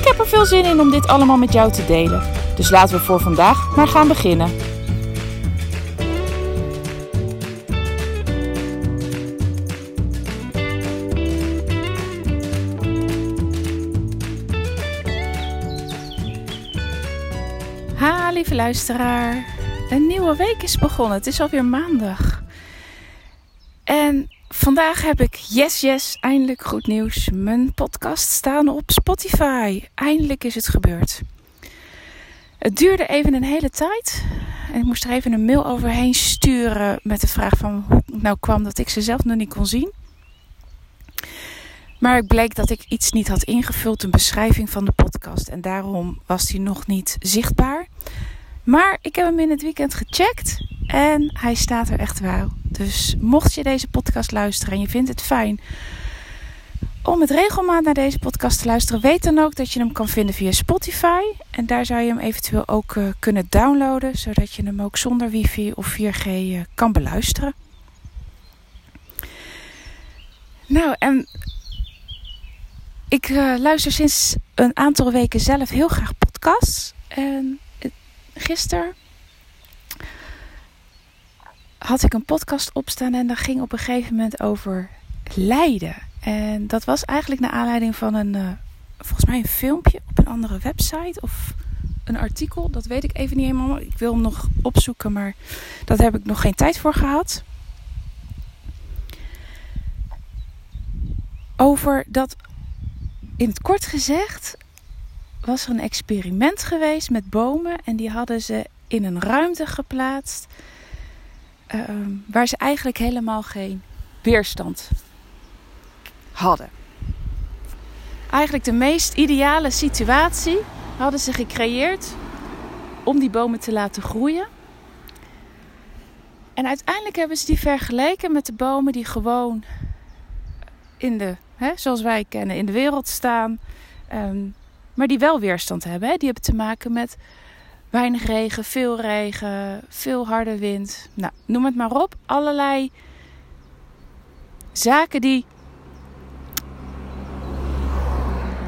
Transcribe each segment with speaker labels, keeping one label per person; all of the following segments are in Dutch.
Speaker 1: Ik heb er veel zin in om dit allemaal met jou te delen. Dus laten we voor vandaag maar gaan beginnen. Ha, lieve luisteraar. Een nieuwe week is begonnen. Het is alweer maandag. Vandaag heb ik Yes Yes, eindelijk goed nieuws. Mijn podcast staan op Spotify. Eindelijk is het gebeurd. Het duurde even een hele tijd. En ik moest er even een mail overheen sturen met de vraag van hoe het nou kwam dat ik ze zelf nog niet kon zien. Maar ik bleek dat ik iets niet had ingevuld, een beschrijving van de podcast. En daarom was die nog niet zichtbaar. Maar ik heb hem in het weekend gecheckt en hij staat er echt wel. Dus mocht je deze podcast luisteren en je vindt het fijn om met regelmaat naar deze podcast te luisteren, weet dan ook dat je hem kan vinden via Spotify. En daar zou je hem eventueel ook uh, kunnen downloaden, zodat je hem ook zonder wifi of 4G uh, eh, kan beluisteren. Nou, en ik uh, luister sinds een aantal weken zelf heel graag podcasts. En gisteren had ik een podcast opstaan en dat ging op een gegeven moment over lijden. En dat was eigenlijk naar aanleiding van een, uh, volgens mij een filmpje op een andere website of een artikel. Dat weet ik even niet helemaal. Ik wil hem nog opzoeken, maar dat heb ik nog geen tijd voor gehad. Over dat, in het kort gezegd, was er een experiment geweest met bomen. En die hadden ze in een ruimte geplaatst. Uh, waar ze eigenlijk helemaal geen weerstand hadden. Eigenlijk de meest ideale situatie hadden ze gecreëerd om die bomen te laten groeien. En uiteindelijk hebben ze die vergeleken met de bomen die gewoon in de, hè, zoals wij kennen, in de wereld staan. Um, maar die wel weerstand hebben. Die hebben te maken met weinig regen, veel regen, veel harde wind. Nou, noem het maar op. Allerlei zaken die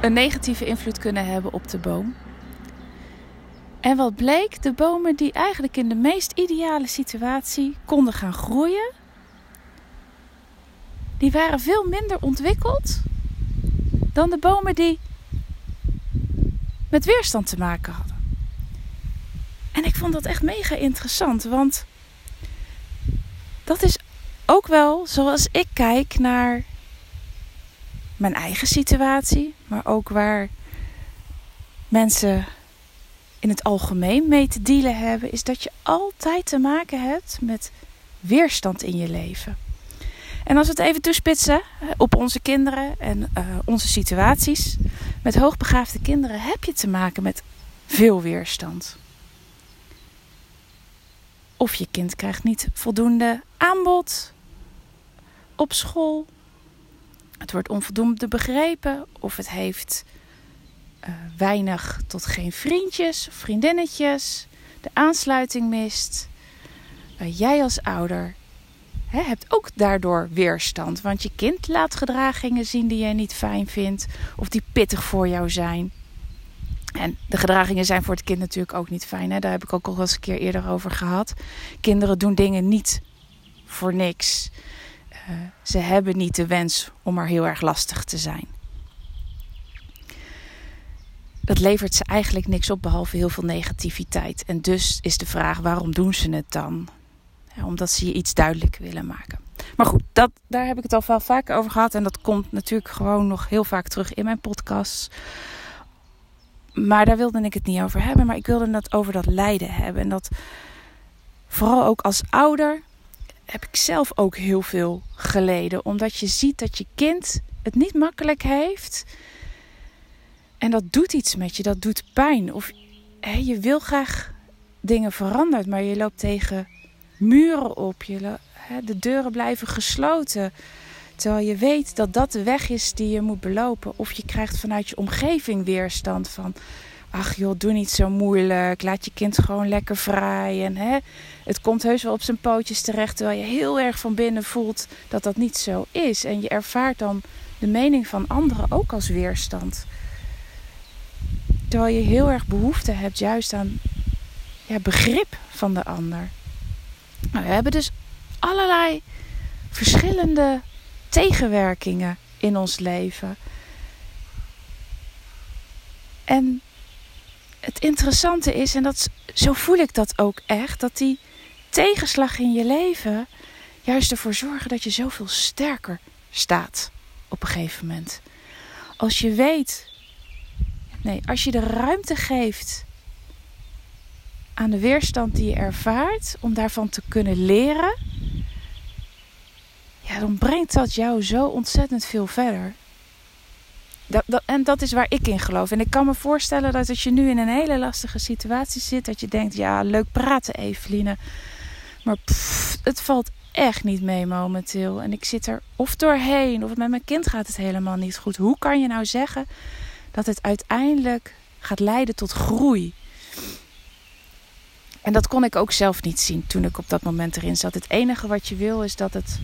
Speaker 1: een negatieve invloed kunnen hebben op de boom. En wat bleek? De bomen die eigenlijk in de meest ideale situatie konden gaan groeien, die waren veel minder ontwikkeld dan de bomen die met weerstand te maken hadden. En ik vond dat echt mega interessant, want dat is ook wel zoals ik kijk naar mijn eigen situatie, maar ook waar mensen in het algemeen mee te dealen hebben, is dat je altijd te maken hebt met weerstand in je leven. En als we het even toespitsen op onze kinderen en uh, onze situaties. Met hoogbegaafde kinderen heb je te maken met veel weerstand. Of je kind krijgt niet voldoende aanbod op school. Het wordt onvoldoende begrepen. Of het heeft uh, weinig tot geen vriendjes of vriendinnetjes. De aansluiting mist. Uh, jij als ouder He, hebt ook daardoor weerstand. Want je kind laat gedragingen zien die jij niet fijn vindt of die pittig voor jou zijn. En de gedragingen zijn voor het kind natuurlijk ook niet fijn. Hè? Daar heb ik ook al eens een keer eerder over gehad. Kinderen doen dingen niet voor niks. Uh, ze hebben niet de wens om maar heel erg lastig te zijn. Dat levert ze eigenlijk niks op behalve heel veel negativiteit. En dus is de vraag: waarom doen ze het dan? omdat ze je iets duidelijk willen maken. Maar goed, dat, daar heb ik het al veel vaker over gehad. En dat komt natuurlijk gewoon nog heel vaak terug in mijn podcast. Maar daar wilde ik het niet over hebben. Maar ik wilde het over dat lijden hebben. En dat vooral ook als ouder heb ik zelf ook heel veel geleden. Omdat je ziet dat je kind het niet makkelijk heeft. En dat doet iets met je, dat doet pijn. Of hè, je wil graag dingen veranderen, maar je loopt tegen muren op. Je, hè, de deuren blijven gesloten. Terwijl je weet dat dat de weg is die je moet belopen. Of je krijgt vanuit je omgeving weerstand van... Ach joh, doe niet zo moeilijk. Laat je kind gewoon lekker vrij. En hè, het komt heus wel op zijn pootjes terecht. Terwijl je heel erg van binnen voelt dat dat niet zo is. En je ervaart dan de mening van anderen ook als weerstand. Terwijl je heel erg behoefte hebt juist aan ja, begrip van de ander. Nou, we hebben dus allerlei verschillende tegenwerkingen in ons leven. En het interessante is, en dat, zo voel ik dat ook echt, dat die tegenslag in je leven juist ervoor zorgen dat je zoveel sterker staat op een gegeven moment. Als je weet, nee, als je de ruimte geeft aan de weerstand die je ervaart, om daarvan te kunnen leren, dan brengt dat jou zo ontzettend veel verder. Dat, en dat is waar ik in geloof. En ik kan me voorstellen dat als je nu in een hele lastige situatie zit, dat je denkt: ja, leuk praten, Eveline. Maar het valt echt niet mee momenteel. En ik zit er of doorheen, of met mijn kind gaat het helemaal niet goed. Hoe kan je nou zeggen dat het uiteindelijk gaat leiden tot groei? En dat kon ik ook zelf niet zien toen ik op dat moment erin zat. Het enige wat je wil is dat het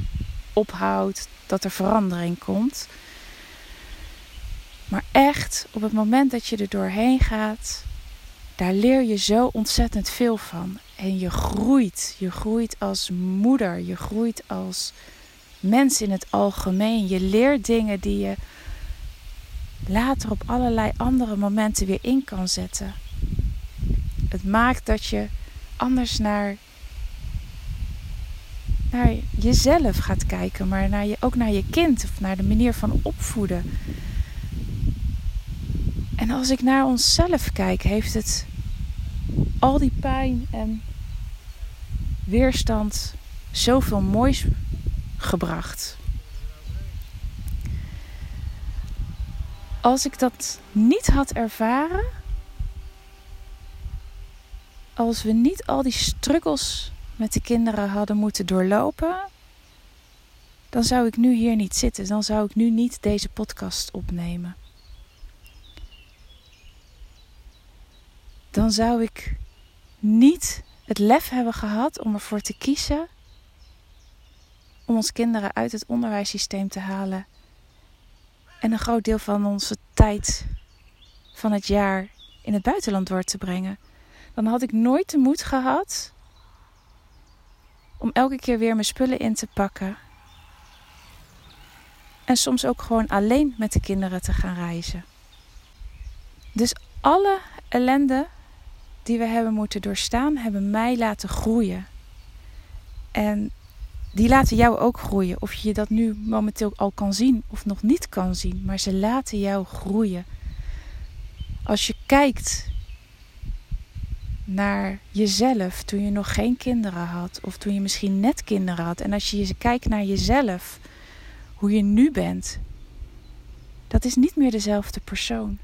Speaker 1: ophoudt, dat er verandering komt. Maar echt, op het moment dat je er doorheen gaat, daar leer je zo ontzettend veel van. En je groeit. Je groeit als moeder. Je groeit als mens in het algemeen. Je leert dingen die je later op allerlei andere momenten weer in kan zetten. Het maakt dat je anders naar, naar jezelf gaat kijken, maar naar je, ook naar je kind of naar de manier van opvoeden. En als ik naar onszelf kijk, heeft het al die pijn en weerstand zoveel moois gebracht. Als ik dat niet had ervaren, als we niet al die struggles met de kinderen hadden moeten doorlopen, dan zou ik nu hier niet zitten. Dan zou ik nu niet deze podcast opnemen. Dan zou ik niet het lef hebben gehad om ervoor te kiezen om ons kinderen uit het onderwijssysteem te halen en een groot deel van onze tijd van het jaar in het buitenland door te brengen dan had ik nooit de moed gehad om elke keer weer mijn spullen in te pakken. En soms ook gewoon alleen met de kinderen te gaan reizen. Dus alle ellende die we hebben moeten doorstaan, hebben mij laten groeien. En die laten jou ook groeien. Of je dat nu momenteel al kan zien of nog niet kan zien. Maar ze laten jou groeien. Als je kijkt naar jezelf toen je nog geen kinderen had. Of toen je misschien net kinderen had. En als je kijkt naar jezelf, hoe je nu bent. Dat is niet meer dezelfde persoon.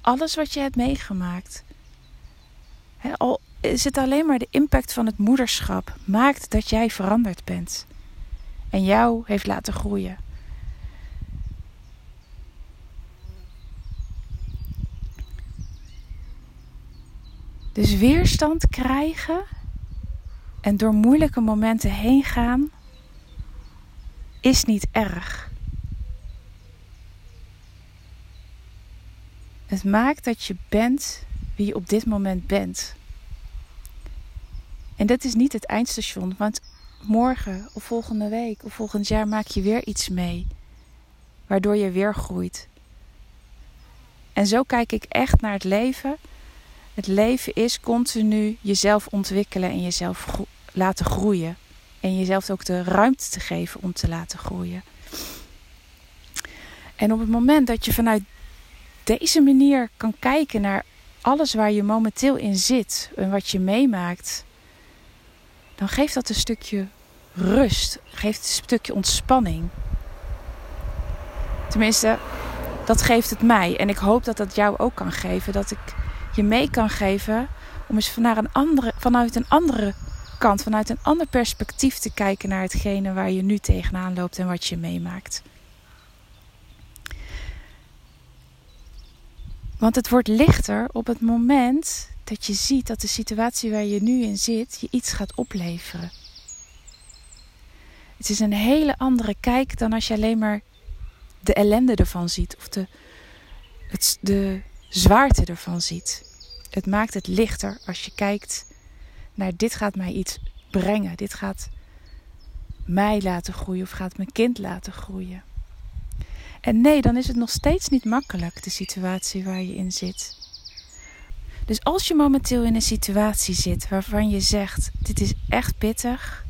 Speaker 1: Alles wat je hebt meegemaakt. al is het alleen maar de impact van het moederschap. Maakt dat jij veranderd bent. En jou heeft laten groeien. Dus weerstand krijgen en door moeilijke momenten heen gaan is niet erg. Het maakt dat je bent wie je op dit moment bent. En dat is niet het eindstation, want morgen of volgende week of volgend jaar maak je weer iets mee, waardoor je weer groeit. En zo kijk ik echt naar het leven het leven is continu jezelf ontwikkelen en jezelf laten groeien. En jezelf ook de ruimte te geven om te laten groeien. En op het moment dat je vanuit deze manier kan kijken naar alles waar je momenteel in zit en wat je meemaakt, dan geeft dat een stukje rust, geeft een stukje ontspanning. Tenminste, dat geeft het mij. En ik hoop dat dat jou ook kan geven. Dat ik je mee kan geven om eens vanuit een andere, vanuit een andere kant, vanuit een ander perspectief te kijken naar hetgene waar je nu tegenaan loopt en wat je meemaakt. Want het wordt lichter op het moment dat je ziet dat de situatie waar je nu in zit je iets gaat opleveren. Het is een hele andere kijk dan als je alleen maar de ellende ervan ziet of de, het, de zwaarte ervan ziet. Het maakt het lichter als je kijkt naar dit gaat mij iets brengen. Dit gaat mij laten groeien of gaat mijn kind laten groeien. En nee, dan is het nog steeds niet makkelijk, de situatie waar je in zit. Dus als je momenteel in een situatie zit waarvan je zegt: Dit is echt pittig,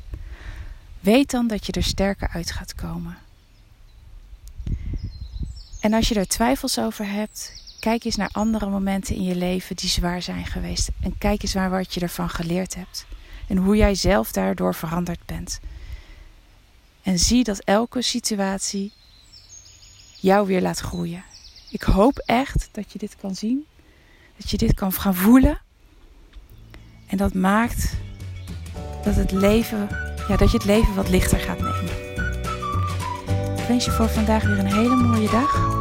Speaker 1: weet dan dat je er sterker uit gaat komen. En als je er twijfels over hebt, kijk eens naar andere momenten in je leven die zwaar zijn geweest. En kijk eens naar wat je ervan geleerd hebt. En hoe jij zelf daardoor veranderd bent. En zie dat elke situatie jou weer laat groeien. Ik hoop echt dat je dit kan zien. Dat je dit kan gaan voelen. En dat maakt dat, het leven, ja, dat je het leven wat lichter gaat nemen. Ik wens je voor vandaag weer een hele mooie dag.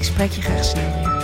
Speaker 1: Ik spreek je graag snel weer.